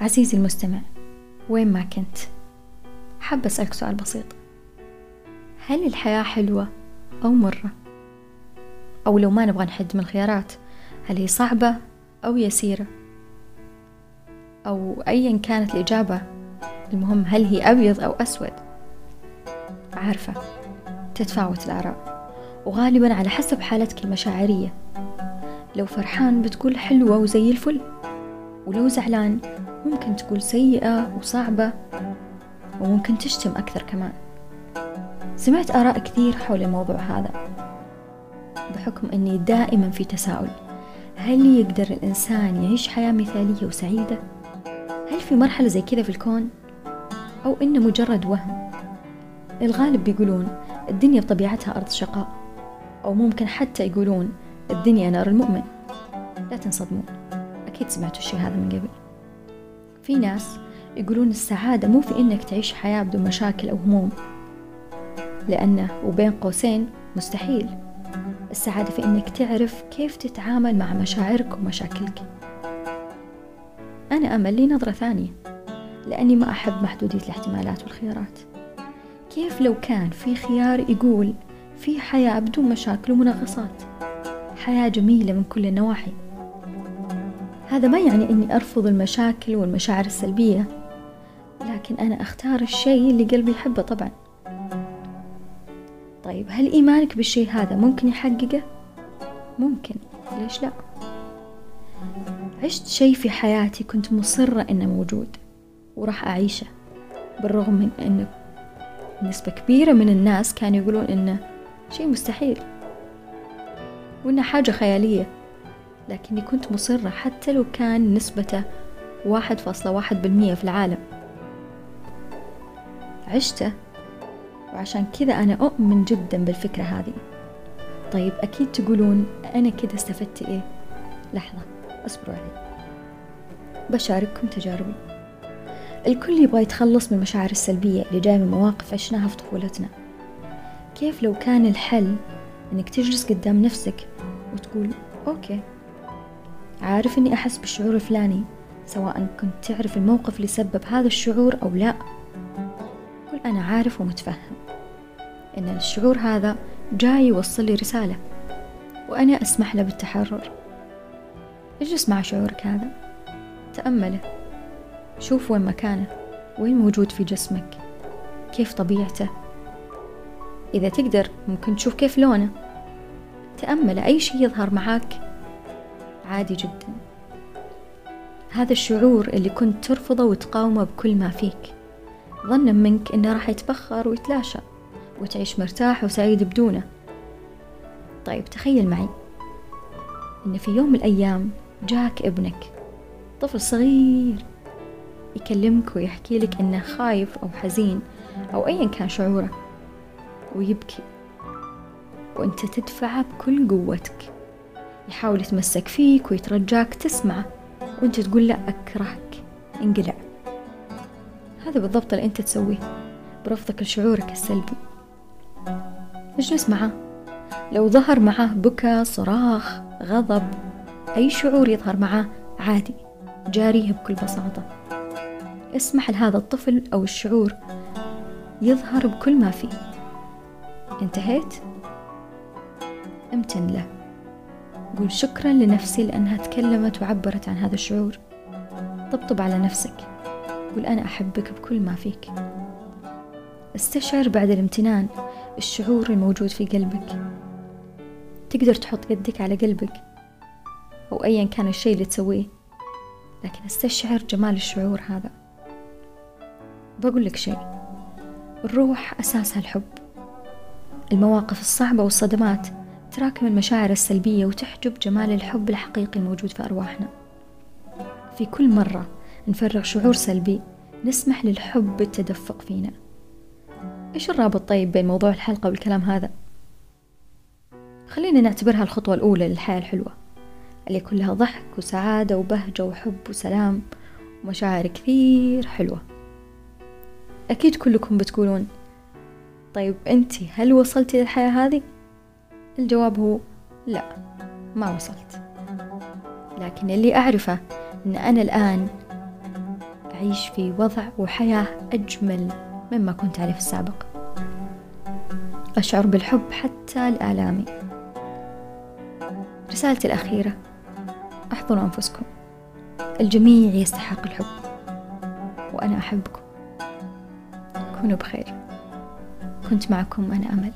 عزيزي المستمع وين ما كنت حابة أسألك سؤال بسيط هل الحياة حلوة أو مرة؟ أو لو ما نبغى نحد من الخيارات هل هي صعبة أو يسيرة؟ أو أيا كانت الإجابة المهم هل هي أبيض أو أسود؟ عارفة تتفاوت الآراء وغالبا على حسب حالتك المشاعرية لو فرحان بتقول حلوة وزي الفل ولو زعلان ممكن تقول سيئة وصعبة وممكن تشتم أكثر كمان سمعت آراء كثير حول الموضوع هذا بحكم أني دائما في تساؤل هل يقدر الإنسان يعيش حياة مثالية وسعيدة؟ هل في مرحلة زي كذا في الكون؟ أو إنه مجرد وهم؟ الغالب بيقولون الدنيا بطبيعتها أرض شقاء أو ممكن حتى يقولون الدنيا نار المؤمن لا تنصدمون أكيد سمعتوا الشي هذا من قبل في ناس يقولون السعادة مو في إنك تعيش حياة بدون مشاكل أو هموم لأنه وبين قوسين مستحيل. السعادة في إنك تعرف كيف تتعامل مع مشاعرك ومشاكلك. أنا أمل لي نظرة ثانية لأني ما أحب محدودية الاحتمالات والخيارات. كيف لو كان في خيار يقول في حياة بدون مشاكل ومنغصات؟ حياة جميلة من كل النواحي. هذا ما يعني أني أرفض المشاكل والمشاعر السلبية لكن أنا أختار الشيء اللي قلبي يحبه طبعا طيب هل إيمانك بالشيء هذا ممكن يحققه؟ ممكن ليش لا؟ عشت شيء في حياتي كنت مصرة إنه موجود وراح أعيشه بالرغم من إنه نسبة كبيرة من الناس كانوا يقولون إنه شيء مستحيل وإنها حاجة خيالية لكني كنت مصرة حتى لو كان نسبته واحد فاصلة واحد بالمية في العالم. عشته وعشان كذا أنا أؤمن جدا بالفكرة هذه. طيب أكيد تقولون أنا كذا استفدت إيه؟ لحظة اصبروا علي. بشارككم تجاربي. الكل يبغى يتخلص من المشاعر السلبية اللي جاية من مواقف عشناها في طفولتنا. كيف لو كان الحل إنك تجلس قدام نفسك وتقول أوكي عارف إني أحس بالشعور الفلاني سواء كنت تعرف الموقف اللي سبب هذا الشعور أو لا. قل أنا عارف ومتفهم إن الشعور هذا جاي يوصل لي رسالة وأنا أسمح له بالتحرر. اجلس مع شعورك هذا؟ تأمله. شوف وين مكانه وين موجود في جسمك. كيف طبيعته؟ إذا تقدر ممكن تشوف كيف لونه. تأمل أي شيء يظهر معاك. عادي جدا. هذا الشعور اللي كنت ترفضه وتقاومه بكل ما فيك. ظنا منك إنه راح يتبخر ويتلاشى وتعيش مرتاح وسعيد بدونه. طيب تخيل معي إن في يوم من الأيام جاك ابنك طفل صغير يكلمك ويحكي لك إنه خايف أو حزين أو ايا كان شعوره ويبكي. وأنت تدفعه بكل قوتك. يحاول يتمسك فيك ويترجاك تسمعه وانت تقول لا أكرهك انقلع. هذا بالضبط اللي انت تسويه. برفضك لشعورك السلبي. اجلس معاه لو ظهر معاه بكى صراخ غضب أي شعور يظهر معاه عادي. جاريه بكل بساطة. اسمح لهذا الطفل أو الشعور يظهر بكل ما فيه. انتهيت؟ امتن له. قول شكرا لنفسي لأنها تكلمت وعبرت عن هذا الشعور. طبطب على نفسك. قول أنا أحبك بكل ما فيك. استشعر بعد الامتنان الشعور الموجود في قلبك. تقدر تحط يدك على قلبك أو أيا كان الشيء اللي تسويه لكن استشعر جمال الشعور هذا. بقول لك شيء. الروح أساسها الحب. المواقف الصعبة والصدمات تراكم المشاعر السلبية وتحجب جمال الحب الحقيقي الموجود في أرواحنا في كل مرة نفرغ شعور سلبي نسمح للحب بالتدفق فينا إيش الرابط طيب بين موضوع الحلقة والكلام هذا؟ خلينا نعتبرها الخطوة الأولى للحياة الحلوة اللي كلها ضحك وسعادة وبهجة وحب وسلام ومشاعر كثير حلوة أكيد كلكم بتقولون طيب أنتي هل وصلتي للحياة هذه؟ الجواب هو لا ما وصلت. لكن اللي أعرفه أن أنا الآن أعيش في وضع وحياة أجمل مما كنت عليه في السابق. أشعر بالحب حتى لآلامي. رسالتي الأخيرة احضروا أنفسكم. الجميع يستحق الحب وأنا أحبكم. كونوا بخير. كنت معكم أنا أمل.